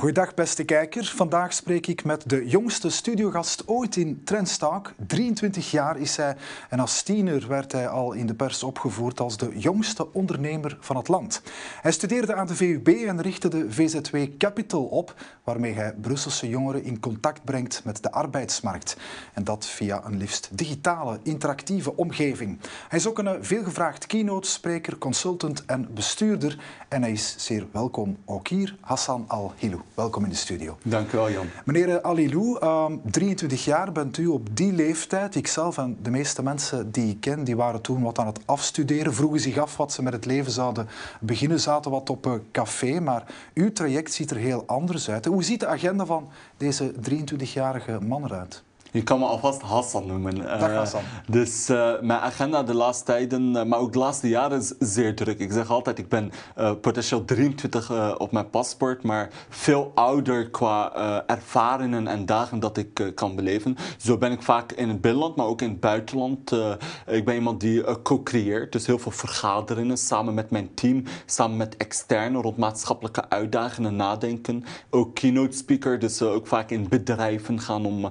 Goedendag beste kijker. Vandaag spreek ik met de jongste studiogast ooit in Trendstalk. 23 jaar is hij en als tiener werd hij al in de pers opgevoerd als de jongste ondernemer van het land. Hij studeerde aan de VUB en richtte de VZW Capital op, waarmee hij Brusselse jongeren in contact brengt met de arbeidsmarkt. En dat via een liefst digitale, interactieve omgeving. Hij is ook een veelgevraagd keynote-spreker, consultant en bestuurder. En hij is zeer welkom ook hier, Hassan Al-Hilou. Welkom in de studio. Dank u wel, Jan. Meneer Alilou, 23 ehm, jaar bent u op die leeftijd. Ikzelf en de meeste mensen die ik ken, die waren toen wat aan het afstuderen, vroegen zich af wat ze met het leven zouden beginnen, zaten wat op een café. Maar uw traject ziet er heel anders uit. Hoe ziet de agenda van deze 23-jarige man eruit? Je kan me alvast Hassan noemen. Dag eh, dus uh, mijn agenda de laatste tijden, uh, maar ook de laatste jaren is zeer druk. Ik zeg altijd, ik ben potentieel 23 op mijn paspoort, maar veel ouder qua ervaringen en dagen dat ik kan beleven. Zo ben ik vaak in het binnenland, maar ook in het buitenland. ik ben iemand die co-creëert, dus heel veel vergaderingen samen met mijn team, samen met externen rond maatschappelijke uitdagingen nadenken. Ook keynote speaker, dus ook vaak in bedrijven gaan om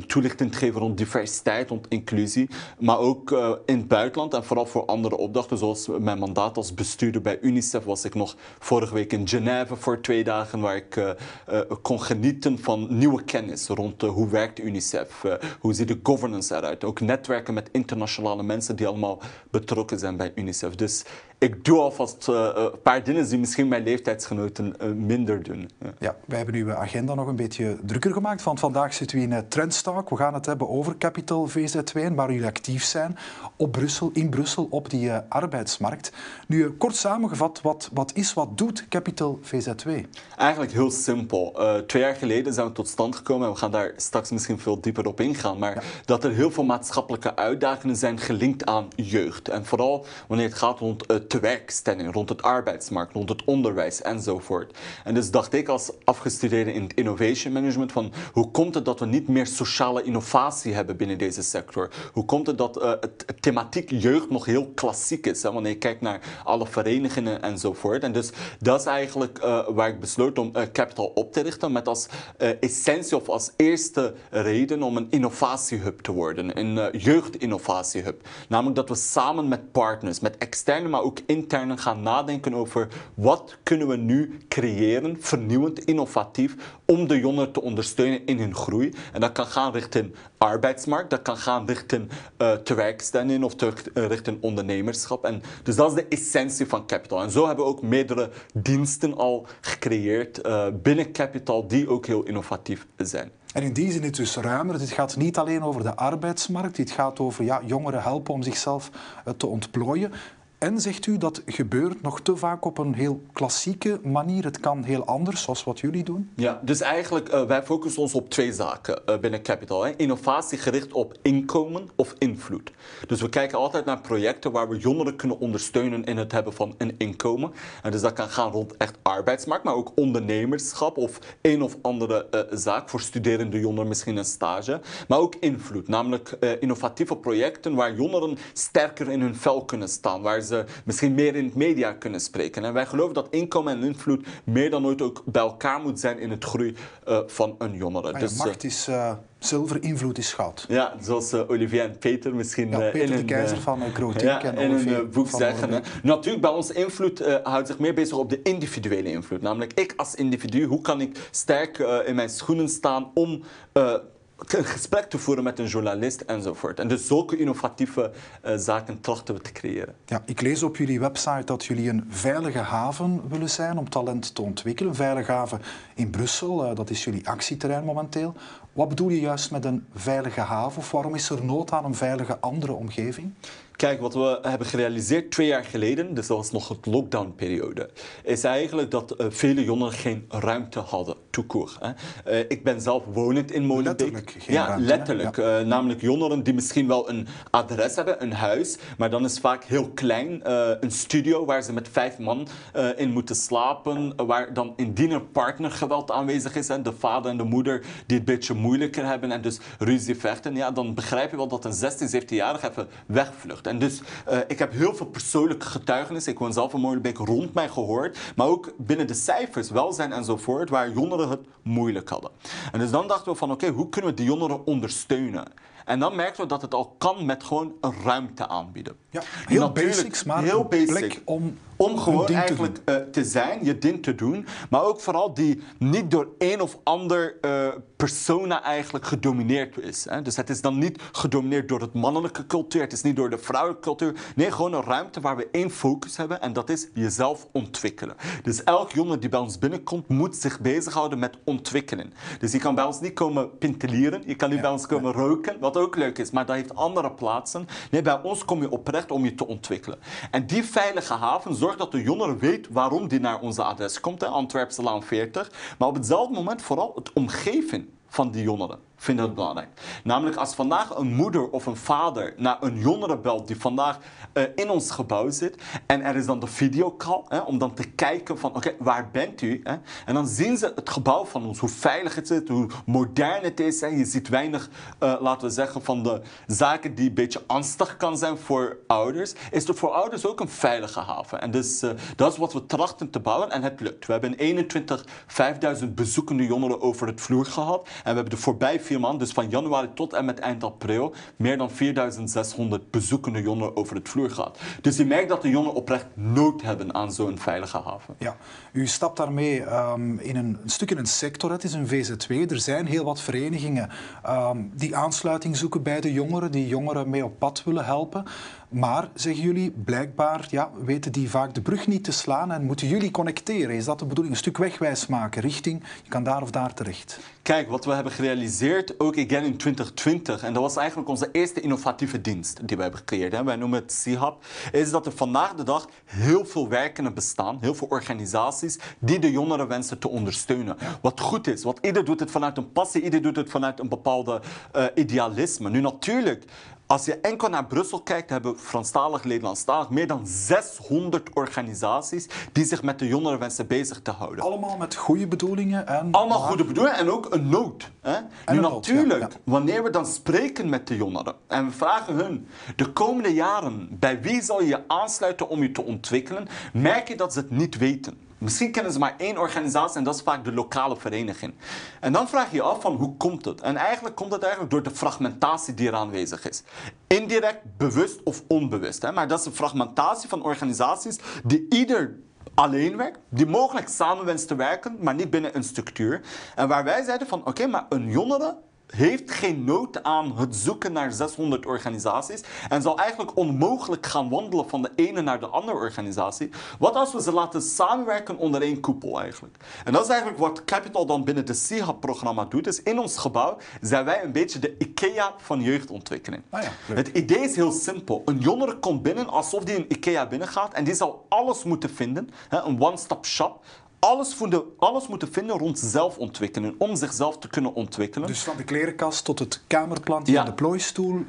toelichting te geven rond diversiteit, rond inclusie. Maar ook uh, in het buitenland en vooral voor andere opdrachten, zoals mijn mandaat als bestuurder bij UNICEF, was ik nog vorige week in Genève voor twee dagen, waar ik uh, uh, kon genieten van nieuwe kennis rond hoe werkt UNICEF, hoe ziet de governance eruit. Ook netwerken met internationale mensen die allemaal betrokken zijn bij UNICEF. Dus ik doe alvast een paar dingen die misschien mijn leeftijdsgenoten minder doen. Ja. ja, wij hebben uw agenda nog een beetje drukker gemaakt, want vandaag zitten we in Trends we gaan het hebben over Capital VZ2 waar jullie actief zijn op Brussel, in Brussel op die uh, arbeidsmarkt. Nu, kort samengevat, wat, wat is, wat doet Capital VZ2? Eigenlijk heel simpel. Uh, twee jaar geleden zijn we tot stand gekomen en we gaan daar straks misschien veel dieper op ingaan. Maar ja. dat er heel veel maatschappelijke uitdagingen zijn gelinkt aan jeugd. En vooral wanneer het gaat rond uh, tewerkstelling, rond het arbeidsmarkt, rond het onderwijs enzovoort. En dus dacht ik als afgestudeerde in het innovation management van hoe komt het dat we niet meer sociale innovatie hebben binnen deze sector? Hoe komt het dat uh, het thematiek jeugd nog heel klassiek is? Wanneer je kijkt naar alle verenigingen enzovoort. En dus dat is eigenlijk uh, waar ik besloot om uh, Capital op te richten. Met als essentie of als eerste reden om een innovatiehub te worden. Een jeugdinnovatiehub. Namelijk dat we samen met partners, met externe, maar ook interne gaan nadenken over wat kunnen we nu creëren, vernieuwend, innovatief, om de jongeren te ondersteunen in hun groei. En dat kan gaan richting arbeidsmarkt, dat kan gaan richting uh, tewerkstelling of te, uh, richting ondernemerschap. En dus dat is de essentie van Capital. En zo hebben we ook meerdere diensten al gecreëerd uh, binnen Capital die ook heel innovatief zijn. En in die zin is het dus ruimer. Het gaat niet alleen over de arbeidsmarkt. Het gaat over ja, jongeren helpen om zichzelf te ontplooien. En zegt u dat gebeurt nog te vaak op een heel klassieke manier. Het kan heel anders, zoals wat jullie doen? Ja, dus eigenlijk, uh, wij focussen ons op twee zaken uh, binnen Capital. Hè. Innovatie gericht op inkomen of invloed. Dus we kijken altijd naar projecten waar we jongeren kunnen ondersteunen in het hebben van een inkomen. En dus dat kan gaan rond echt arbeidsmarkt, maar ook ondernemerschap of een of andere uh, zaak. Voor studerende jongeren misschien een stage. Maar ook invloed, namelijk innovatieve projecten waar jongeren sterker in hun vel kunnen staan. Waar ze misschien meer in het media kunnen spreken. En wij geloven dat inkomen en invloed meer dan ooit ook bij elkaar moet zijn in het groei uh, van een jongere. Ja, dus, macht is uh, zilver, invloed is goud. Ja, zoals uh, Olivier en Peter misschien ja, Peter in de een, keizer van Grootink ja, en in Olivier boek zeggen. Natuurlijk, bij ons invloed houdt zich meer bezig op de individuele invloed. Namelijk, ik als individu, hoe kan ik sterk in mijn schoenen staan om een gesprek te voeren met een journalist enzovoort. En dus zulke innovatieve uh, zaken trachten we te creëren. Ja, ik lees op jullie website dat jullie een veilige haven willen zijn om talent te ontwikkelen. Een veilige haven in Brussel, uh, dat is jullie actieterrein momenteel. Wat bedoel je juist met een veilige haven? Of waarom is er nood aan een veilige andere omgeving? Kijk, wat we hebben gerealiseerd twee jaar geleden, dus dat was nog het lockdownperiode, is eigenlijk dat uh, vele jongeren geen ruimte hadden, toekoor. Uh, ik ben zelf wonend in Molenbeek. Letterlijk geen Ja, ruimte, letterlijk. Ja. Uh, namelijk jongeren die misschien wel een adres hebben, een huis, maar dan is vaak heel klein, een studio waar ze met vijf man in moeten slapen, waar dan indien er partnergeweld aanwezig is, en de vader en de moeder die het een beetje moeilijker hebben en dus ruzie vechten, ja, dan begrijp je wel dat een 16, 17-jarige even wegvlucht. En dus uh, ik heb heel veel persoonlijke getuigenissen. Ik woon zelf in Molenbeek rond mij gehoord. Maar ook binnen de cijfers, welzijn enzovoort, waar jongeren het moeilijk hadden. En dus dan dachten we van oké, hoe kunnen we die jongeren ondersteunen? En dan merken we dat het al kan met gewoon een ruimte aanbieden. Ja, heel basics, maar heel basic. plek om om gewoon eigenlijk te, uh, te, zijn, je ding te doen. Maar ook vooral die niet door een of ander uh, persona eigenlijk gedomineerd is. Hè? Dus het is dan niet gedomineerd door het mannelijke cultuur. Het is niet door de vrouwelijke cultuur. Nee, gewoon een ruimte waar we één focus hebben. En dat is jezelf ontwikkelen. Dus elk jongen die bij ons binnenkomt, moet zich bezighouden met ontwikkelen. Dus je kan bij ons niet komen pintelieren. Je kan niet bij ons komen roken. Wat ook leuk is. Maar dat heeft andere plaatsen. Nee, bij ons kom je oprecht om je te ontwikkelen. En die veilige haven zorgt dat de jongere weet waarom die naar onze adres komt, hè, Antwerpse Laan 40. Maar op hetzelfde moment vooral het omgeving van die jongeren vinden het belangrijk. Namelijk als vandaag een moeder of een vader naar een jongere belt die vandaag uh, in ons gebouw zit en er is dan de videocall hè, om dan te kijken van oké, waar bent u? Hè? En dan zien ze het gebouw van ons, hoe veilig het is, hoe modern het is. Hè? Je ziet weinig, uh, laten we zeggen, van de zaken die een beetje angstig kan zijn voor ouders. Is er voor ouders ook een veilige haven. En dus uh, dat is wat we trachten te bouwen en het lukt. We hebben 21 5000 bezoekende jongeren over het vloer gehad en we hebben de voorbij dus van januari tot en met eind april, meer dan 4600 bezoekende jongeren over het vloer gehad. Dus je merkt dat de jongeren oprecht nood hebben aan zo'n veilige haven. Ja, u stapt daarmee um, in een, een, stuk in een sector, het is een VZW. Er zijn heel wat verenigingen um, die aansluiting zoeken bij de jongeren, die jongeren mee op pad willen helpen. Maar, zeggen jullie, blijkbaar ja, weten die vaak de brug niet te slaan en moeten jullie connecteren. Is dat de bedoeling? Een stuk wegwijs maken richting, je kan daar of daar terecht. Kijk, wat we hebben gerealiseerd, ook again in 2020, en dat was eigenlijk onze eerste innovatieve dienst die we hebben gecreëerd. Hè. Wij noemen het C-Hub, is dat er vandaag de dag heel veel werkenden bestaan, heel veel organisaties die de jongeren wensen te ondersteunen. Wat goed is, want ieder doet het vanuit een passie, ieder doet het vanuit een bepaalde uh, idealisme. Nu natuurlijk, als je enkel naar Brussel kijkt, hebben Franstalig, Nederlandstalig meer dan 600 organisaties die zich met de jongeren wensen bezig te houden. Allemaal met goede bedoelingen en... Allemaal goede bedoelingen en ook een nood. Hè? nu natuurlijk, wanneer we dan spreken met de jongeren en we vragen hun de komende jaren bij wie zal je je aansluiten om je te ontwikkelen, merk je dat ze het niet weten. Misschien kennen ze maar één organisatie en dat is vaak de lokale vereniging. En dan vraag je je af van hoe komt het? En eigenlijk komt het eigenlijk door de fragmentatie die er aanwezig is. Indirect, bewust of onbewust. Hè? Maar dat is een fragmentatie van organisaties die ieder alleen werkt, die mogelijk samen wenst te werken, maar niet binnen een structuur. En waar wij zeiden van oké, maar een jongere heeft geen nood aan het zoeken naar 600 organisaties en zal eigenlijk onmogelijk gaan wandelen van de ene naar de andere organisatie. Wat als we ze laten samenwerken onder één koepel eigenlijk? En dat is eigenlijk wat Capital dan binnen de CIHAP-programma doet. Dus in ons gebouw zijn wij een beetje de IKEA van jeugdontwikkeling. Ah ja, het idee is heel simpel. Een jongere komt binnen alsof die een IKEA binnengaat en die zal alles moeten vinden. Een one-stop shop alles, vonden, alles moeten vinden rond zelfontwikkelen, om zichzelf te kunnen ontwikkelen. Dus van de klerenkast tot het kamerplant ja. de plooistoel,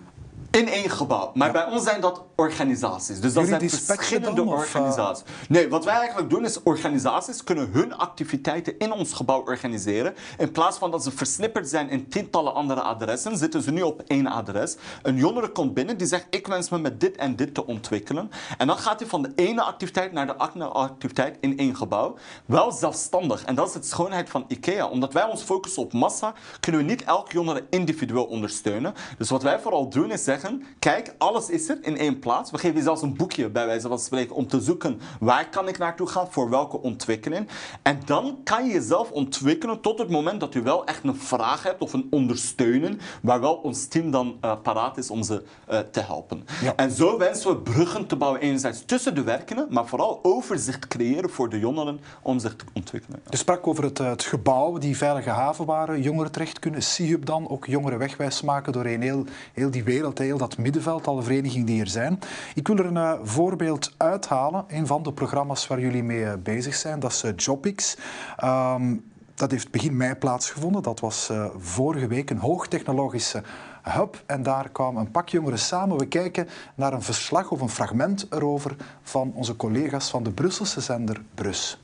in één gebouw. Maar bij ons zijn dat organisaties. Dus dat zijn verschillende eh? organisaties. Nee, wat wij eigenlijk doen is organisaties kunnen hun activiteiten in ons gebouw organiseren. In plaats van dat ze versnipperd zijn in tientallen andere adressen, zitten ze nu op één adres. Een jongere komt binnen die zegt: Ik wens me met dit en dit te ontwikkelen. En dan gaat hij van de ene activiteit naar de andere activiteit in één gebouw. Wel zelfstandig. En dat is het schoonheid van IKEA. Omdat wij ons focussen op massa, kunnen we niet elk jongere individueel ondersteunen. Dus wat wij vooral doen is zeggen kijk, alles is er in één plaats. We geven je zelfs een boekje, bij wijze van spreken, om te zoeken waar kan ik naartoe gaan, voor welke ontwikkeling. En dan kan je jezelf ontwikkelen tot het moment dat u wel echt een vraag hebt of een ondersteunen, waar wel ons team dan uh, paraat is om ze uh, te helpen. En zo wensen we bruggen te bouwen enerzijds tussen de werkenden, maar vooral overzicht creëren voor de jongeren om zich te ontwikkelen. Je sprak over het, het gebouw, die veilige haven waar jongeren terecht kunnen. CIUB dan ook jongeren wegwijs maken doorheen heel, heel die wereld, heel dat middenveld, alle verenigingen die er zijn. Ik wil er een uh, voorbeeld uithalen, een van de programma's waar jullie mee uh, bezig zijn, dat is uh, JobX. Um, dat heeft begin mei plaatsgevonden. Dat was vorige week een hoogtechnologische hub. En daar kwamen een pak jongeren samen. We kijken naar een verslag of een fragment erover van onze collega's van de Brusselse zender Brus.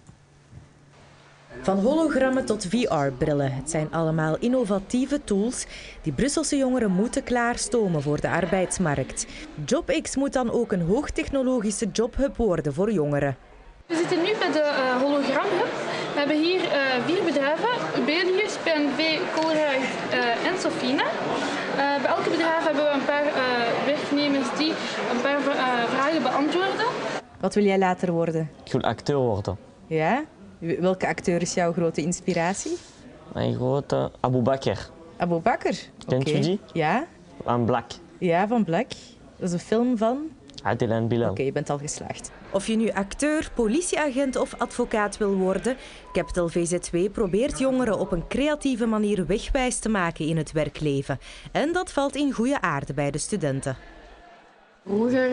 Van hologrammen tot VR-brillen. Het zijn allemaal innovatieve tools die Brusselse jongeren moeten klaarstomen voor de arbeidsmarkt. JobX moet dan ook een hoogtechnologische jobhub worden voor jongeren. We zitten nu bij de uh, hologramhub. We hebben hier uh, vier bedrijven, Ubelius, PNV, Colruyt uh, en Sofina. bij elke bedrijf hebben we een paar werknemers die een paar vragen beantwoorden. Wat wil jij later worden? Ik wil acteur worden. Ja? Welke acteur is jouw grote inspiratie? Mijn grote Abu Bakr. Abu Bakr? Kent okay. u die? Ja. Van Black. Ja, van Black. Dat is een film van? Adil en Bilal. Oké, je bent al geslaagd. Of je nu acteur, politieagent of advocaat wil worden, Capital VZW probeert jongeren op een creatieve manier wegwijs te maken in het werkleven. En dat valt in goede aarde bij de studenten. Vroeger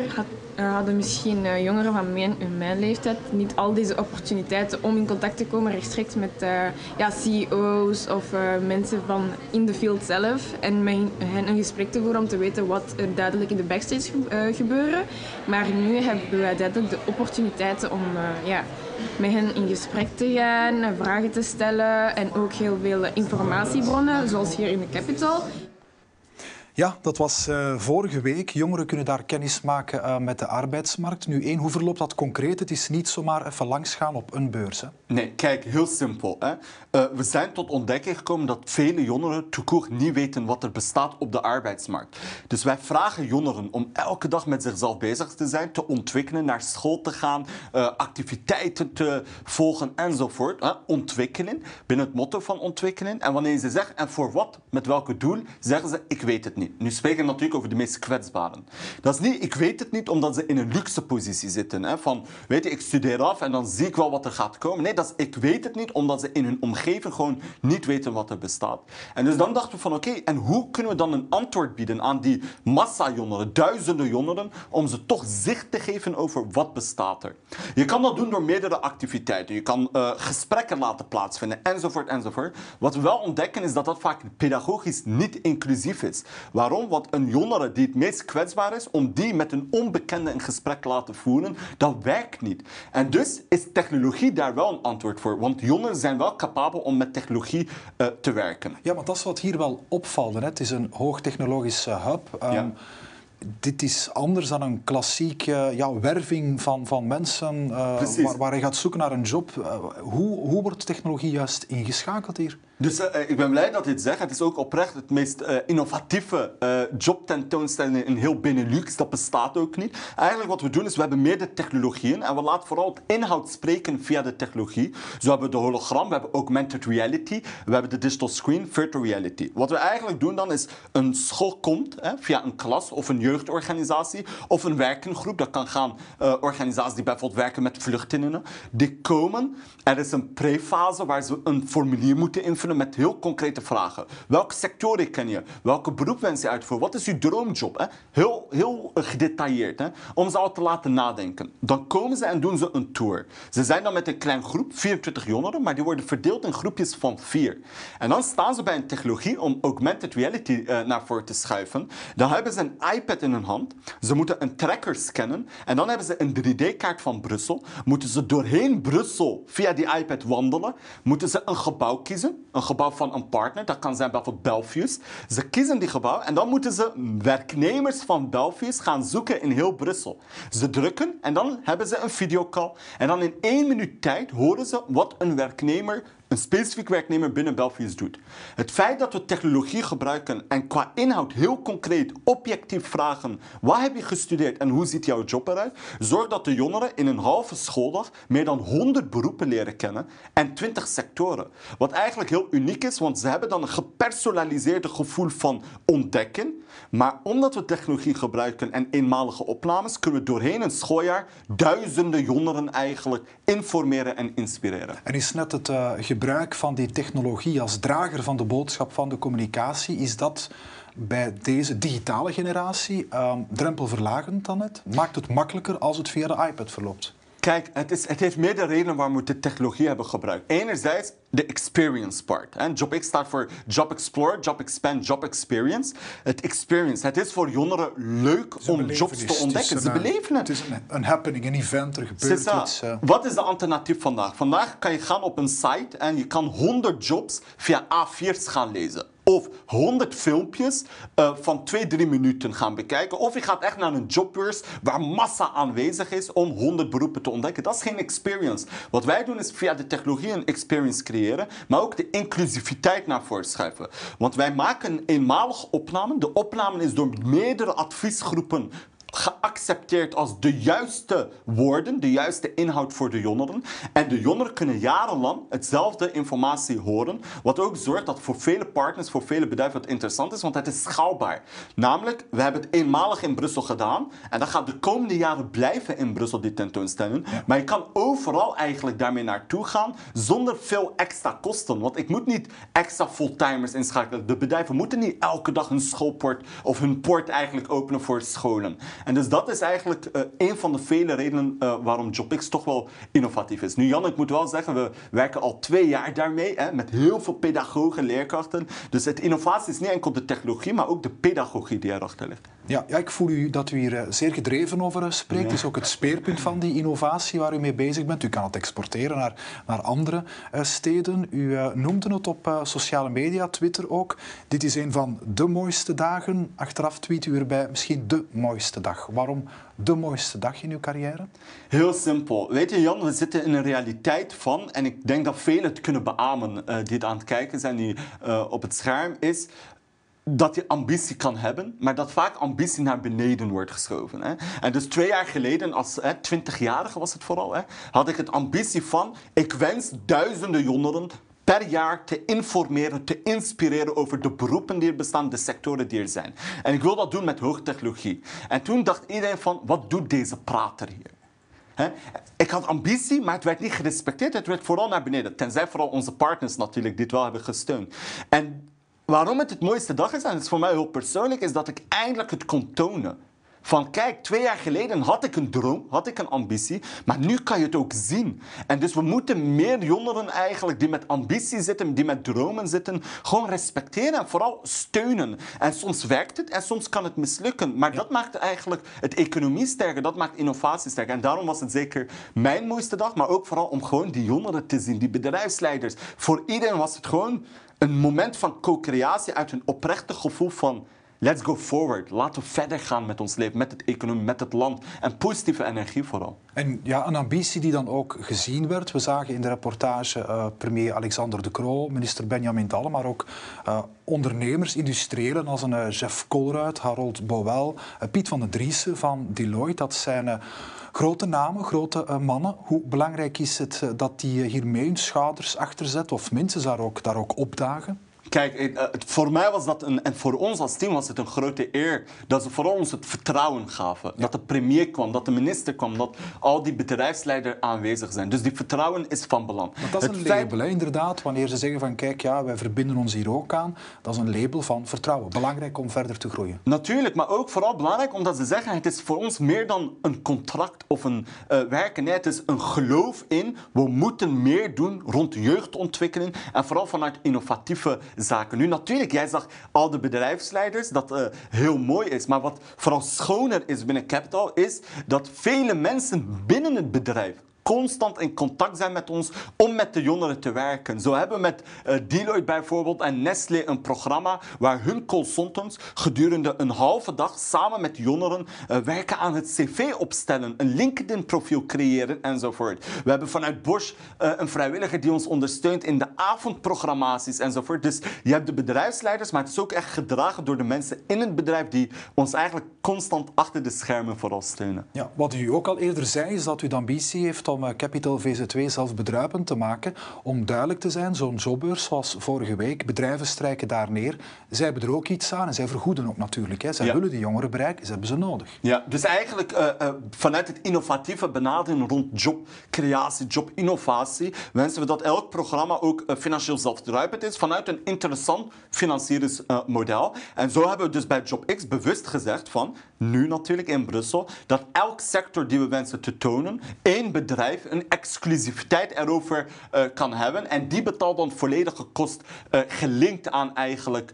eh, hadden misschien eh, jongeren van mijn, mijn leeftijd niet al deze opportuniteiten om in contact te komen rechtstreeks met uh, ja, CEO's of mensen van in de field zelf en met hen een gesprek te voeren om te weten wat er duidelijk in de backstage gebeuren. Maar nu hebben wij duidelijk de opportuniteiten om met hen in gesprek te gaan, vragen te stellen en ook heel veel informatiebronnen, zoals hier in de Capital. Ja, dat was uh, vorige week. Jongeren kunnen daar kennis maken uh, met de arbeidsmarkt. Nu één, hoe verloopt dat concreet? Het is niet zomaar even langsgaan op een beurs. Hè? Nee, kijk, heel simpel. Hè. Uh, we zijn tot ontdekking gekomen dat vele jongeren toekoor niet weten wat er bestaat op de arbeidsmarkt. Dus wij vragen jongeren om elke dag met zichzelf bezig te zijn, te ontwikkelen, naar school te gaan, activiteiten te volgen enzovoort. Hè. Ontwikkelen, binnen het motto van ontwikkelen. En wanneer ze zeggen, en voor wat, met welke doel, zeggen ze, ik weet het niet. Nu spreken we natuurlijk over de meest kwetsbaren. Dat is niet, ik weet het niet omdat ze in een luxe positie zitten. Hè, van, weet je, ik studeer af en dan zie ik wel wat er gaat komen. Nee, dat is, ik weet het niet omdat ze in hun omgeving gewoon niet weten wat er bestaat. En dus dan dachten we van, oké, en hoe kunnen we dan een antwoord bieden aan die massa jongeren, duizenden jongeren, om ze toch zicht te geven over wat bestaat er. Je kan dat doen door meerdere activiteiten. Je kan uh, gesprekken laten plaatsvinden, enzovoort, enzovoort. Wat we wel ontdekken is dat dat vaak pedagogisch niet inclusief is. Waarom? Want een jongere die het meest kwetsbaar is, om die met een onbekende in gesprek te laten voeren, dat werkt niet. En dus is technologie daar wel een antwoord voor. Want jongeren zijn wel capabel om met technologie uh, te werken. Ja, maar dat is wat hier wel opvalt. Hè? Het is een hoogtechnologische hub. Um, ja dit is anders dan een klassieke ja, werving van, van mensen uh, waar, waar, je gaat zoeken naar een job. Uh, hoe, hoe wordt technologie juist ingeschakeld hier? Dus uh, ik ben blij dat je het zegt. Het is ook oprecht het meest innovatieve jobtentoonstelling in heel Benelux. Dat bestaat ook niet. Eigenlijk wat we doen is, we hebben meerdere technologieën en we laten vooral het inhoud spreken via de technologie. Zo hebben we de hologram, we hebben augmented reality, we hebben de digital screen, virtual reality. Wat we eigenlijk doen dan is, een school komt hè, via een klas of een jeugdorganisatie of een werkengroep. Dat kan gaan uh, organisaties die bijvoorbeeld werken met vluchtelingen. Die komen. Er is een prefase waar ze een formulier moeten invullen met heel concrete vragen. Welke sectoren ken je? Welke beroep wens je uitvoeren? Wat is je droomjob? Hè? Heel, heel gedetailleerd. Hè? Om ze al te laten nadenken. Dan komen ze en doen ze een tour. Ze zijn dan met een klein groep, 24 jongeren, maar die worden verdeeld in groepjes van vier. En dan staan ze bij een technologie om augmented reality uh, naar voren te schuiven. Dan hebben ze een iPad in hun hand. Ze moeten een tracker scannen. En dan hebben ze een 3D-kaart van Brussel. Moeten ze doorheen Brussel via die iPad wandelen. Moeten ze een gebouw kiezen. Een gebouw van een partner. Dat kan zijn bijvoorbeeld Belfius. Ze kiezen die gebouw en dan moeten ze werknemers van Belfius gaan zoeken in heel Brussel. Ze drukken en dan hebben ze een videocall. En dan in één minuut tijd horen ze wat een werknemer een specifiek werknemer binnen Belfius doet. Het feit dat we technologie gebruiken en qua inhoud heel concreet, objectief vragen: wat heb je gestudeerd en hoe ziet jouw job eruit? Zorgt dat de jongeren in een halve schooldag meer dan 100 beroepen leren kennen en 20 sectoren. Wat eigenlijk heel uniek is, want ze hebben dan een gepersonaliseerde gevoel van ontdekken. Maar omdat we technologie gebruiken en eenmalige opnames, kunnen we doorheen een schooljaar duizenden jongeren eigenlijk informeren en inspireren. En is net het uh, van die technologie als drager van de boodschap van de communicatie, is dat bij deze digitale generatie uh, drempelverlagend dan net? Maakt het makkelijker als het via de iPad verloopt? Kijk, het, is, het heeft meerdere redenen waarom we de technologie hebben gebruikt. Enerzijds, de experience part. En JobX staat voor Job Explore, Job Expand, Job Experience. Het experience, het is voor jongeren leuk om jobs te ontdekken. Ze beleven het. Het is een, een happening, een event, er gebeurt iets. eh. Wat is de alternatief vandaag? Vandaag kan je gaan op een site en je kan 100 jobs via A4's gaan lezen. Of 100 filmpjes eh, van 2, 3 minuten gaan bekijken. Of je gaat echt naar een jobbeurs waar massa aanwezig is om 100 beroepen te ontdekken. Dat is geen experience. Wat wij doen is via de technologie een experience creëren, maar ook de inclusiviteit naar voren. Want wij maken een eenmalige opname. De opname is door meerdere adviesgroepen geaccepteerd als de juiste woorden, de juiste inhoud voor de jongeren. En de jongeren kunnen jarenlang hetzelfde informatie horen, wat ook zorgt dat voor vele partners, voor vele bedrijven het interessant is, want het is schaalbaar. Namelijk, we hebben het eenmalig in Brussel gedaan en dat gaat de komende jaren blijven in Brussel, die tentoonstelling. Maar je kan overal eigenlijk daarmee naartoe gaan zonder veel extra kosten. Want ik moet niet extra fulltimers inschakelen. De bedrijven moeten niet elke dag hun schoolpoort of hun poort eigenlijk openen voor scholen. En dus dat is eigenlijk eh, een van de vele redenen eh, waarom JobX toch wel innovatief is. Nu Jan, ik moet wel zeggen, we werken al twee jaar daarmee hè, met heel veel pedagogen, leerkrachten. Dus het innovatie is niet enkel de technologie, maar ook de pedagogie die erachter ligt. Ja, ja, ik voel u dat u hier eh, zeer gedreven over spreekt. Het is ook het speerpunt van die innovatie waar u mee bezig bent. U kan het exporteren naar, naar andere steden. U noemde het op sociale media, Twitter ook. Dit is een van de mooiste dagen. Achteraf tweet u erbij misschien de mooiste Waarom de mooiste dag in uw carrière? Heel simpel. Weet je, Jan, we zitten in een realiteit van, en ik denk dat velen het kunnen beamen eh, die het aan het kijken zijn, die eh, op het scherm is dat je ambitie kan hebben, maar dat vaak ambitie naar beneden wordt geschoven. Hè? En dus twee jaar geleden, als hè, 20-jarige was het vooral, had ik het ambitie van, ik wens duizenden jongeren per jaar te informeren, te inspireren over de beroepen die er bestaan, de sectoren die er zijn. En ik wil dat doen met hoogtechnologie. En toen dacht iedereen van, wat doet deze prater hier? Ik had ambitie, maar het werd niet gerespecteerd. Het werd vooral naar beneden. Tenzij vooral onze partners natuurlijk dit wel hebben gesteund. En waarom het het mooiste dag is, en het is voor mij heel persoonlijk, is dat ik eindelijk het kon tonen. Van kijk, twee jaar geleden had ik een droom, had ik een ambitie, maar nu kan je het ook zien. En dus we moeten meer jongeren eigenlijk die met ambitie zitten, die met dromen zitten, gewoon respecteren en vooral steunen. En soms werkt het en soms kan het mislukken. Maar dat maakt eigenlijk het economie sterker, dat maakt innovatie sterker. En daarom was het zeker mijn mooiste dag, maar ook vooral om gewoon die jongeren te zien, die bedrijfsleiders. Voor iedereen was het gewoon een moment van co-creatie uit een oprechte gevoel van Let's go forward. Laten we verder gaan met ons leven, met het economie, met het land. En positieve energie vooral. En ja, een ambitie die dan ook gezien werd. We zagen in de reportage eh, premier Alexander De Croo, minister Benjamin Dalle, maar ook eh, ondernemers, industriëlen als een eh, Jeff Colruyt, Harold Bouwel, eh, Piet van den Driessen van Deloitte. Dat zijn grote namen, grote mannen. Hoe belangrijk is het dat die eh, hier mee hun schouders achter zetten of minstens daar ook, daar ook opdagen? Kijk, eh, het- voor mij was dat een, en voor ons als team was het een grote eer dat ze vooral ons het vertrouwen gaven. Dat de premier kwam, dat de minister kwam, dat al die bedrijfsleiders aanwezig zijn. Dus die vertrouwen is van belang. Want dat is Het een feit- label, hè, inderdaad. Wanneer ze zeggen van kijk, ja, wij verbinden ons hier ook aan. Dat is een label van vertrouwen. Belangrijk om verder te groeien. Natuurlijk, maar ook vooral belangrijk omdat ze zeggen: het is voor ons meer dan een contract of een eh, werken. Nee, het is een geloof in. We moeten meer doen rond jeugdontwikkeling en vooral vanuit innovatieve zaken. Nu, natuurlijk, jij zag al de bedrijfsleiders, dat eh, heel mooi is. Maar wat vooral schoner is binnen Capital, is dat vele mensen binnen het bedrijf constant in contact zijn met ons om met de jongeren te werken. Zo hebben we met eh, Deloitte bijvoorbeeld en Nestlé een programma waar hun consultants gedurende een halve dag samen met jongeren eh, werken aan het cv opstellen, een LinkedIn-profiel creëren enzovoort. We hebben vanuit Bosch eh, een vrijwilliger die ons ondersteunt in de avondprogrammaties enzovoort. Dus je hebt de bedrijfsleiders, maar het is ook echt gedragen door de mensen in het bedrijf die ons eigenlijk constant achter de schermen vooral steunen. Ja, wat u ook al eerder zei, is dat u de ambitie heeft eh, Capital VZ2 zelfbedruipend te maken. Om duidelijk te zijn, zo'n jobbeurs zoals vorige week, bedrijven strijken daar neer. Zij hebben er ook iets aan en zij vergoeden ook natuurlijk. Hè. Zij Ja. willen die jongeren bereiken, ze hebben ze nodig. Ja, dus eigenlijk eh, eh, vanuit het innovatieve benadering rond jobcreatie, jobinnovatie, wensen we dat elk programma ook financieel zelfdruipend is vanuit een interessant financieringsmodel. en zo hebben we dus bij JobX bewust gezegd van, nu natuurlijk in Brussel, dat elk sector die we wensen te tonen, één bedrijf een exclusiviteit erover eh, kan hebben. En die betaalt dan volledige kost eh, gelinkt aan eigenlijk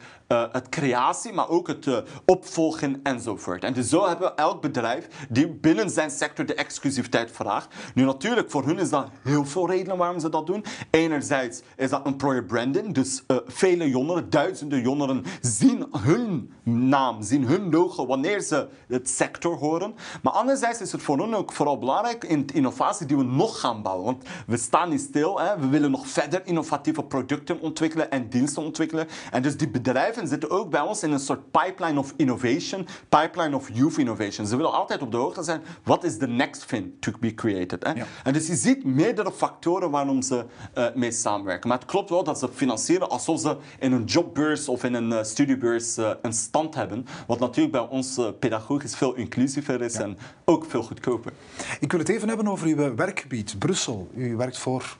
het creatie, maar ook het eh, opvolgen enzovoort. En dus zo hebben we elk bedrijf die binnen zijn sector de exclusiviteit vraagt. Nu natuurlijk, voor hun is dat heel veel redenen waarom ze dat doen. Enerzijds is dat employer branding, dus eh, vele jongeren, duizenden jongeren zien hun naam, zien hun logo wanneer ze het sector horen. Maar anderzijds is het voor hen ook vooral belangrijk in de innovatie die we nog gaan bouwen. Want we staan niet stil, hè. we willen nog verder innovatieve producten ontwikkelen en diensten ontwikkelen. En dus die bedrijven zitten ook bij ons in een soort pipeline of innovation, pipeline of youth innovation. Ze willen altijd op de hoogte zijn, wat is the next thing to be created? Hè? Ja. En dus je ziet meerdere factoren waarom ze eh, mee samenwerken. Maar het klopt wel dat ze financieren alsof ze in een jobbeurs of in een eh, studiebeurs eh, een stand hebben. Wat natuurlijk bij ons pedagogisch veel inclusiever is en ook veel goedkoper. Ik wil het even hebben over uw werkgebied, Brussel. U werkt voor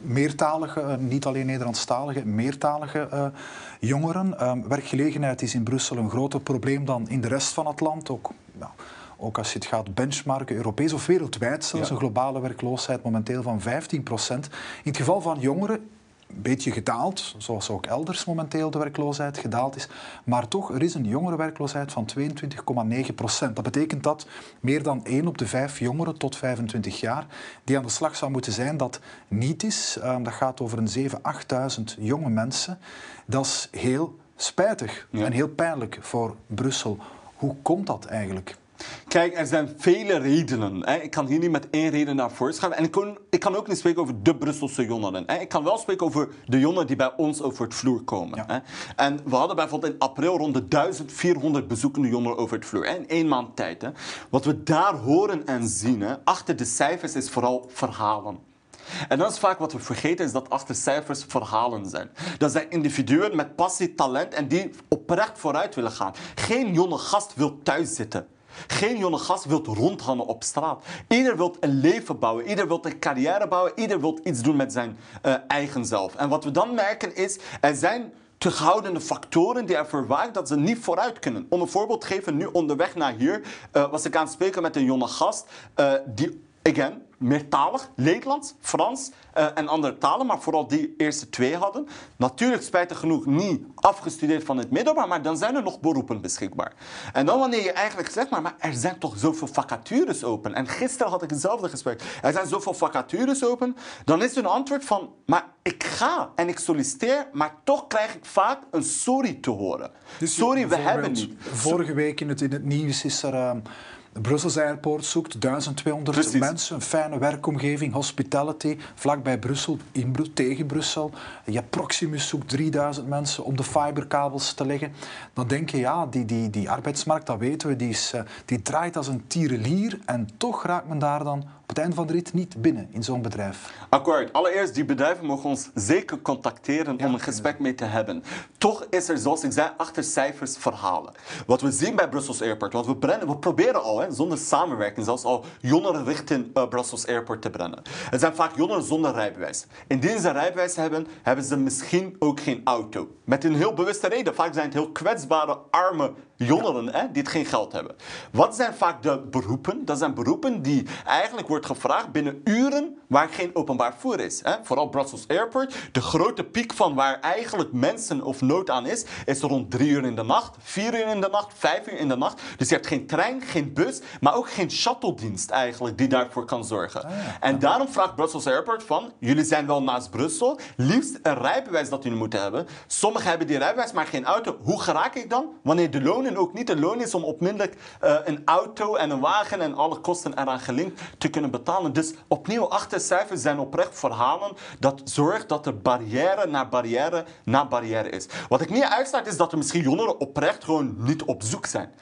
meertalige, niet alleen Nederlandstalige, meertalige jongeren. Werkgelegenheid is in Brussel een groter probleem dan in de rest van het land. Ook, nou, ook als je het gaat benchmarken, Europees of wereldwijd zelfs, Ja. een globale werkloosheid momenteel van 15 procent. In het geval van jongeren een beetje gedaald, zoals ook elders momenteel de werkloosheid gedaald is. Maar toch, er is een jongerenwerkloosheid van 22,9 procent. Dat betekent dat meer dan 1 op de 5 jongeren tot 25 jaar die aan de slag zou moeten zijn, dat niet is. Ehm, dat gaat over een 7.000, 8.000 jonge mensen. Dat is heel spijtig Ja. en heel pijnlijk voor Brussel. Hoe komt dat eigenlijk? Kijk, er zijn vele redenen. Hè. Ik kan hier niet met één reden naar voren schuiven. En ik kan, ik kan ook niet spreken over de Brusselse jongeren. Hè. Ik kan wel spreken over de jongeren die bij ons over het vloer komen. Ja. Hè. En we hadden bijvoorbeeld in april rond de 1400 bezoekende jongeren over het vloer. Hè, in één maand tijd. Hè. Wat we daar horen en zien, hè, achter de cijfers, is vooral verhalen. En dat is vaak wat we vergeten, is dat achter cijfers verhalen zijn. Dat zijn individuen met passie, talent en die oprecht vooruit willen gaan. Geen jonge gast wil thuis zitten. Geen jonge gast wil rondhangen op straat. Ieder wil een leven bouwen, ieder wil een carrière bouwen, ieder wil iets doen met zijn eh, eigen zelf. En wat we dan merken is, er zijn terughoudende factoren die ervoor waken dat ze niet vooruit kunnen. Om een voorbeeld te geven, nu onderweg naar hier eh, was ik aan het spreken met een jonge gast eh, die, again, meertalig, Nederlands, Frans eh, en andere talen, maar vooral die eerste twee hadden. Natuurlijk spijtig genoeg niet afgestudeerd van het middelbaar, maar dan zijn er nog beroepen beschikbaar. En dan wanneer je eigenlijk zegt, maar, maar er zijn toch zoveel vacatures open. En gisteren had ik hetzelfde gesprek. Er zijn zoveel vacatures open. Dan is hun antwoord van, maar ik ga en ik solliciteer, maar toch krijg ik vaak een sorry te horen. sorry, we hebben Dus niet. Vorige week in het, in het nieuws is er... ehm, Brussels Airport zoekt 1200 Precies. mensen, een fijne werkomgeving, hospitality, vlakbij Brussel, in Bru- tegen Brussel. Je Proximus zoekt 3000 mensen om de fiberkabels te leggen. Dan denk je, ja, die, die, die arbeidsmarkt, dat weten we, die, is, eh, die draait als een tierenlier. En toch raakt men daar dan op het einde van de rit niet binnen in zo'n bedrijf. Akkoord. Allereerst, die bedrijven mogen ons zeker contacteren om een gesprek mee te hebben. Toch is er, zoals ik zei, achter cijfers verhalen. Wat we zien bij Brussels Airport, wat we brennen, we proberen al, hè, zonder samenwerking, zelfs al jongeren richting eh, Brussels Airport te brennen. Het zijn vaak jongeren zonder rijbewijs. Indien ze rijbewijs hebben, hebben ze misschien ook geen auto. Met een heel bewuste reden. Vaak zijn het heel kwetsbare, arme jongeren hè, die het geen geld hebben. Wat zijn vaak de beroepen? Dat zijn beroepen die eigenlijk wordt gevraagd binnen uren waar geen openbaar vervoer is. Hè. Vooral Brussels Airport. De grote piek van waar eigenlijk mensen of nood aan is, is rond drie uur in de nacht, vier uur in de nacht, vijf uur in de nacht. Dus je hebt geen trein, geen bus, maar ook geen shuttle-dienst eigenlijk die daarvoor kan zorgen. En daarom vraagt Brussels Airport van, jullie zijn wel naast Brussel, liefst een rijbewijs dat jullie moeten hebben. Sommigen hebben die rijbewijs, maar geen auto. Hoe geraak ik dan? Wanneer de lonen ook niet de loon is om onmiddellijk eh, een auto en een wagen en alle kosten eraan gelinkt te kunnen betalen. Dus opnieuw, achter cijfers zijn oprecht verhalen dat zorgt dat er barrière na barrière na barrière is. Wat ik niet uitsluit is dat er misschien jongeren oprecht gewoon niet op zoek zijn.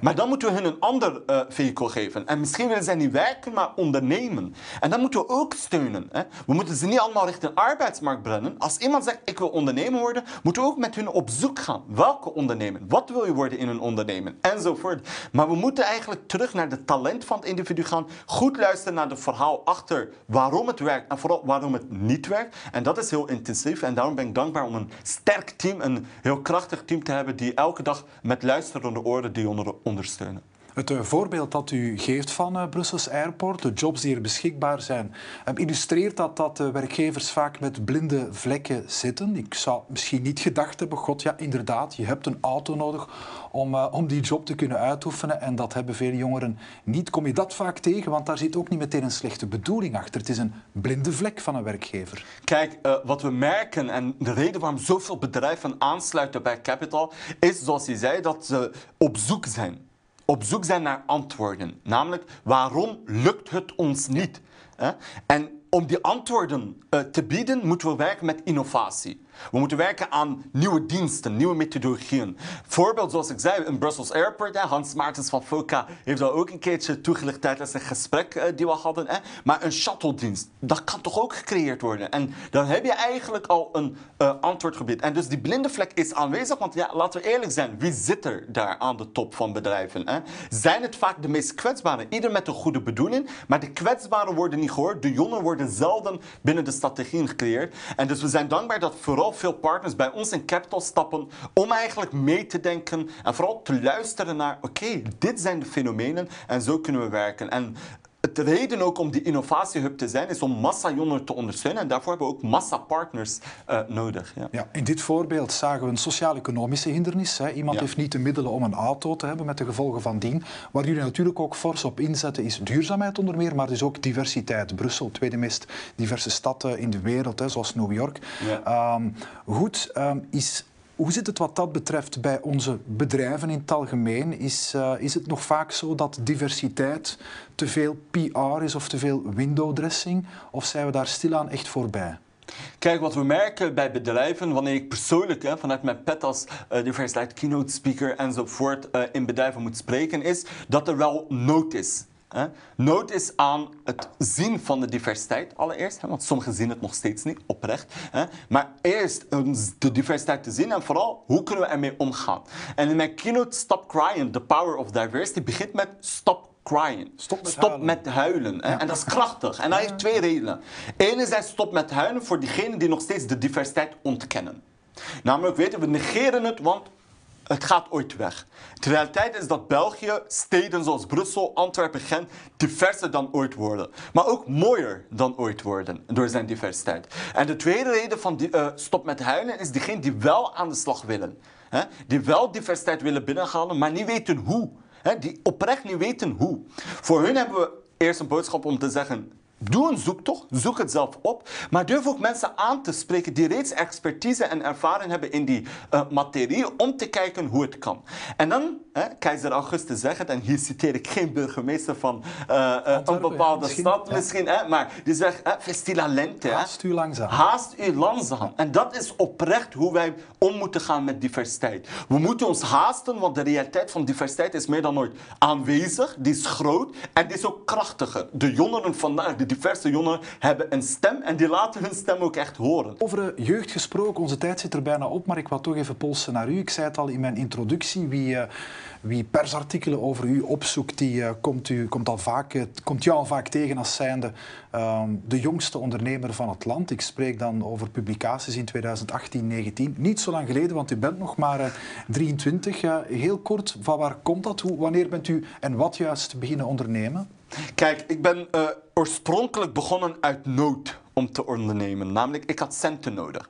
Maar dan moeten we hun een ander eh vehikel geven. En misschien willen zij niet werken, maar ondernemen. En dan moeten we ook steunen. Hè. We moeten ze niet allemaal richting de arbeidsmarkt brengen. Als iemand zegt, ik wil ondernemer worden, moeten we ook met hun op zoek gaan. Welke ondernemen? Wat wil je worden in een ondernemen? Enzovoort. Maar we moeten eigenlijk terug naar het talent van het individu gaan. Goed luisteren naar het verhaal achter waarom het werkt en vooral waarom het niet werkt. En dat is heel intensief. En daarom ben ik dankbaar om een sterk team, een heel krachtig team te hebben die elke dag met luisterende oren die jongeren ondersteunen. Het uh, voorbeeld dat u geeft van uh, Brussels Airport, de jobs die er beschikbaar zijn, illustreert dat dat werkgevers vaak met blinde vlekken zitten. Ik zou misschien niet gedacht hebben, god ja, inderdaad, je hebt een auto nodig om, om die job te kunnen uitoefenen en dat hebben veel jongeren niet. Kom je dat vaak tegen, want daar zit ook niet meteen een slechte bedoeling achter. Het is een blinde vlek van een werkgever. Kijk, wat we merken en de reden waarom zoveel bedrijven aansluiten bij Capital is, zoals je zei, dat ze op zoek zijn op zoek zijn naar antwoorden. Namelijk, waarom lukt het ons niet? En om die antwoorden uh, te bieden, moeten we werken met innovatie. We moeten werken aan nieuwe diensten, nieuwe methodologieën. Voorbeeld, zoals ik zei, in Brussels Airport. Hans Maartens van FOCA heeft dat ook een keertje toegelicht tijdens een gesprek uh, die we hadden. Hè. Maar een shuttle-dienst, dat kan toch ook gecreëerd worden? En dan heb je eigenlijk al een uh, antwoord gebied. En dus die blinde vlek is aanwezig, want ja, laten we eerlijk zijn. Wie zit er daar aan de top van bedrijven? Hè? Zijn het vaak de meest kwetsbaren? Ieder met een goede bedoeling, maar de kwetsbaren worden niet gehoord. De jongen worden zelden binnen de strategieën gecreëerd. En dus we zijn dankbaar dat vooral veel partners bij ons in Capital stappen om eigenlijk mee te denken en vooral te luisteren naar, oké, dit zijn de fenomenen en zo kunnen we werken. En de reden ook om die innovatiehub te zijn, is om massa-jongeren te ondersteunen. En daarvoor hebben we ook massa-partners uh, nodig. Ja. ja. in dit voorbeeld zagen we een sociaal-economische hindernis. Hè. Iemand heeft niet de middelen om een auto te hebben, met de gevolgen van dien. Waar jullie natuurlijk ook fors op inzetten, is duurzaamheid onder meer, maar dus ook diversiteit. Brussel, tweede meest diverse stad in de wereld, hè, zoals New York. Ja. Um, goed, um, is hoe zit het wat dat betreft bij onze bedrijven in het algemeen? Is, uh, is het nog vaak zo dat diversiteit te veel PR is of te veel window dressing? Of zijn we daar stilaan echt voorbij? Kijk, wat we merken bij bedrijven, wanneer ik persoonlijk hè, vanuit mijn pet als uh, diversiteit keynote speaker enzovoort uh, in bedrijven moet spreken, is dat er wel nood is. Nood is aan het zien van de diversiteit allereerst, want sommigen zien het nog steeds niet, oprecht. Maar eerst de diversiteit te zien en vooral hoe kunnen we ermee omgaan. En in mijn keynote Stop Crying, The Power of Diversity, begint met Stop crying. Stop met stop huilen. Met huilen En dat is krachtig. En dat heeft twee redenen. Enerzijds stop met huilen voor diegenen die nog steeds de diversiteit ontkennen. Namelijk, weten we negeren het, want het gaat ooit weg. De realiteit is dat België, steden zoals Brussel, Antwerpen, Gent, diverser dan ooit worden. Maar ook mooier dan ooit worden door zijn diversiteit. En de tweede reden van die, uh, stop met huilen is diegenen die wel aan de slag willen. Hè? Die wel diversiteit willen binnenhalen, maar niet weten hoe. Hè? Die oprecht niet weten hoe. Voor hun hebben we eerst een boodschap om te zeggen Doe een zoektocht, zoek het zelf op, maar durf ook mensen aan te spreken die reeds expertise en ervaring hebben in die uh, materie om te kijken hoe het kan. En dan, hè, keizer Augustus zegt het, en hier citeer ik geen burgemeester van uh, uh, een bepaalde misschien, stad misschien, hè, maar die zegt, festila lente. Haast u langzaam. Haast u langzaam. En dat is oprecht hoe wij om moeten gaan met diversiteit. We moeten ons haasten, want de realiteit van diversiteit is meer dan ooit aanwezig, die is groot en die is ook krachtiger. De jongeren vandaag, de diverse jongeren hebben een stem en die laten hun stem ook echt horen. Over jeugd gesproken, onze tijd zit er bijna op, maar ik wil toch even polsen naar u. Ik zei het al in mijn introductie, wie, uh, wie persartikelen over u opzoekt, die uh, komt, u, komt, al vaak, uh, komt jou al vaak tegen als zijnde de jongste ondernemer van het land. Ik spreek dan over publicaties in 2018, 19. Niet zo lang geleden, want u bent nog maar 23. heel kort, van waar komt dat? Hoe, wanneer bent u en wat juist beginnen ondernemen? Kijk, ik ben oorspronkelijk begonnen uit nood om te ondernemen. Namelijk, ik had centen nodig.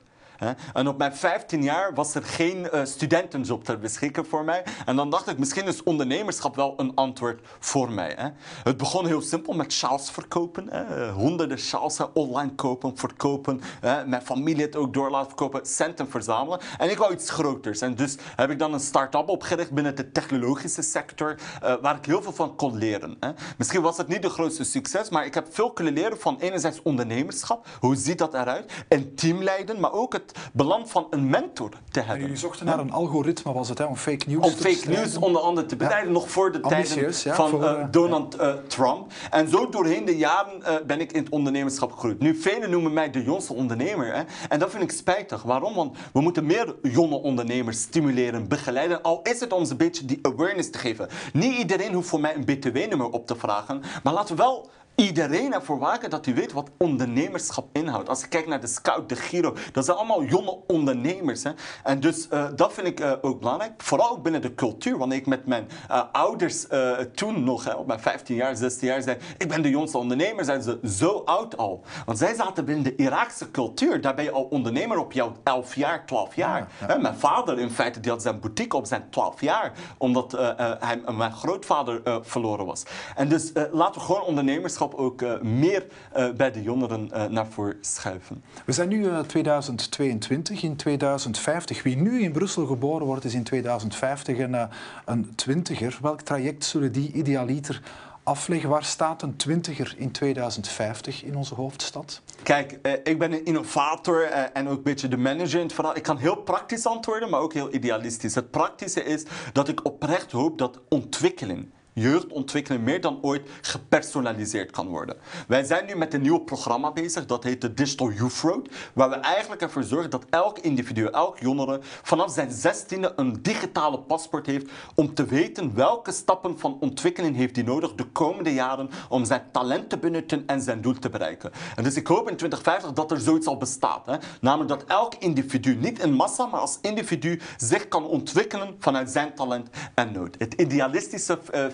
En op mijn 15 jaar was er geen uh, studentenjob ter beschikking voor mij. En dan dacht ik, misschien is ondernemerschap wel een antwoord voor mij. Het begon heel simpel met sjaals verkopen. Honderden sjaals online kopen, verkopen. Mijn familie het ook door laten verkopen, centen verzamelen. En ik wou iets groters. En dus heb ik dan een start-up opgericht binnen de technologische sector, uh, waar ik heel veel van kon leren. Misschien was het niet de grootste succes, maar ik heb veel kunnen leren van enerzijds ondernemerschap. Hoe ziet dat eruit? En teamleiden, maar ook het belang van een mentor te hebben. En jullie zochten naar een algoritme, was het, hè, om fake news Om fake news onder andere te bestrijden, nog voor de Ambitieus, tijden van voor, uh, Donald uh, Trump. En zo doorheen de jaren uh, ben ik in het ondernemerschap gegroeid. Nu, velen noemen mij de jongste ondernemer. Hè, en dat vind ik spijtig. Waarom? Want we moeten meer jonge ondernemers stimuleren, begeleiden. Al is het om ze een beetje die awareness te geven. Niet iedereen hoeft voor mij een btw-nummer op te vragen. Maar laten we wel iedereen ervoor waken dat hij weet wat ondernemerschap inhoudt. Als je kijkt naar de Scout, de Giro, dat zijn allemaal jonge ondernemers. Hè? En dus uh, dat vind ik uh, ook belangrijk. Vooral ook binnen de cultuur. Wanneer ik met mijn uh, ouders toen nog, hè, op mijn 15 jaar, 16 jaar, zei: Ik ben de jongste ondernemer, zijn ze zo oud al. Want zij zaten binnen de Iraakse cultuur. Daar ben je al ondernemer op jouw 11 jaar, 12 jaar. Ja, ja. Mijn vader, in feite, die had zijn boutique op zijn 12 jaar, omdat hij mijn grootvader verloren was. En dus laten we gewoon ondernemerschap ook uh, meer uh, bij de jongeren uh, naar voren schuiven. We zijn nu 2022, in 2050. Wie nu in Brussel geboren wordt, is in 2050 een, een twintiger. Welk traject zullen die idealiter afleggen? Waar staat een twintiger in 2050 in onze hoofdstad? Kijk, eh, ik ben een innovator eh, en ook een beetje de manager in het verhaal. Ik kan heel praktisch antwoorden, maar ook heel idealistisch. Het praktische is dat ik oprecht hoop dat ontwikkeling jeugdontwikkeling meer dan ooit gepersonaliseerd kan worden. Wij zijn nu met een nieuw programma bezig, dat heet de Digital Youth Road, waar we eigenlijk ervoor zorgen dat elk individu, elk jongere vanaf zijn zestiende een digitale paspoort heeft om te weten welke stappen van ontwikkeling heeft hij nodig de komende jaren om zijn talent te benutten en zijn doel te bereiken. En dus ik hoop in 2050 dat er zoiets al bestaat. Hè? Namelijk dat elk individu, niet in massa, maar als individu zich kan ontwikkelen vanuit zijn talent en nood. Het idealistische uh,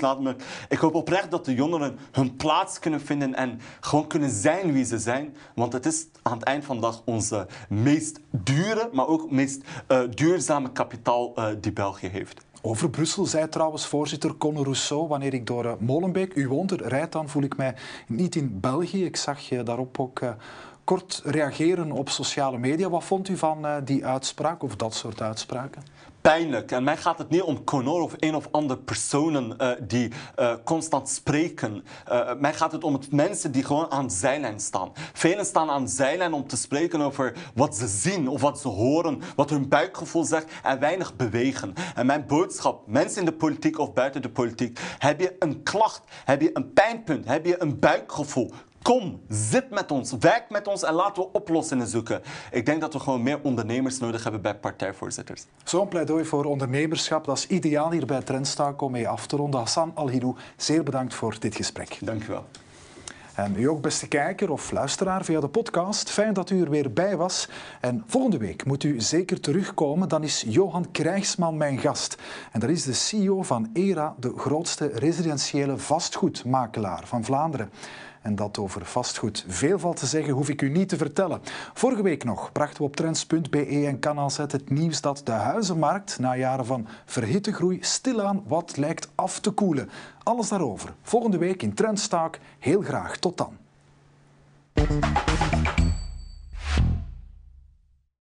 laat me, ik hoop oprecht dat de jongeren hun plaats kunnen vinden en gewoon kunnen zijn wie ze zijn. Want het is aan het eind van de dag onze meest dure, maar ook meest uh, duurzame kapitaal uh, die België heeft. Over Brussel zei trouwens voorzitter Conor Rousseau, wanneer ik door uh, Molenbeek, u woont er, rijd dan, voel ik mij niet in België. Ik zag je daarop ook kort reageren op sociale media. Wat vond u van die uitspraak of dat soort uitspraken? En mij gaat het niet om Conor of een of andere personen uh, die uh, constant spreken. Uh, mij gaat het om het mensen die gewoon aan zijlijn staan. Velen staan aan zijlijn om te spreken over wat ze zien of wat ze horen, wat hun buikgevoel zegt en weinig bewegen. En mijn boodschap, mensen in de politiek of buiten de politiek, heb je een klacht, heb je een pijnpunt, heb je een buikgevoel, Kom, zit met ons, werk met ons en laten we oplossingen zoeken. Ik denk dat we gewoon meer ondernemers nodig hebben bij partijvoorzitters. Zo'n pleidooi voor ondernemerschap, dat is ideaal hier bij Trendstaak om mee af te ronden. Hassan Alhirou, zeer bedankt voor dit gesprek. Dank u wel. En u ook, beste kijker of luisteraar via de podcast. Fijn dat u er weer bij was. En volgende week moet u zeker terugkomen. Dan is Johan Krijgsman mijn gast. En dat is de CEO van ERA, de grootste residentiële vastgoedmakelaar van Vlaanderen. En dat over vastgoed. Veel valt te zeggen, hoef ik u niet te vertellen. Vorige week nog brachten we op trends.be en Kanaal Z het nieuws dat de huizenmarkt na jaren van verhitte groei stilaan wat lijkt af te koelen. Alles daarover. Volgende week in Trendstalk. Heel graag. Tot dan.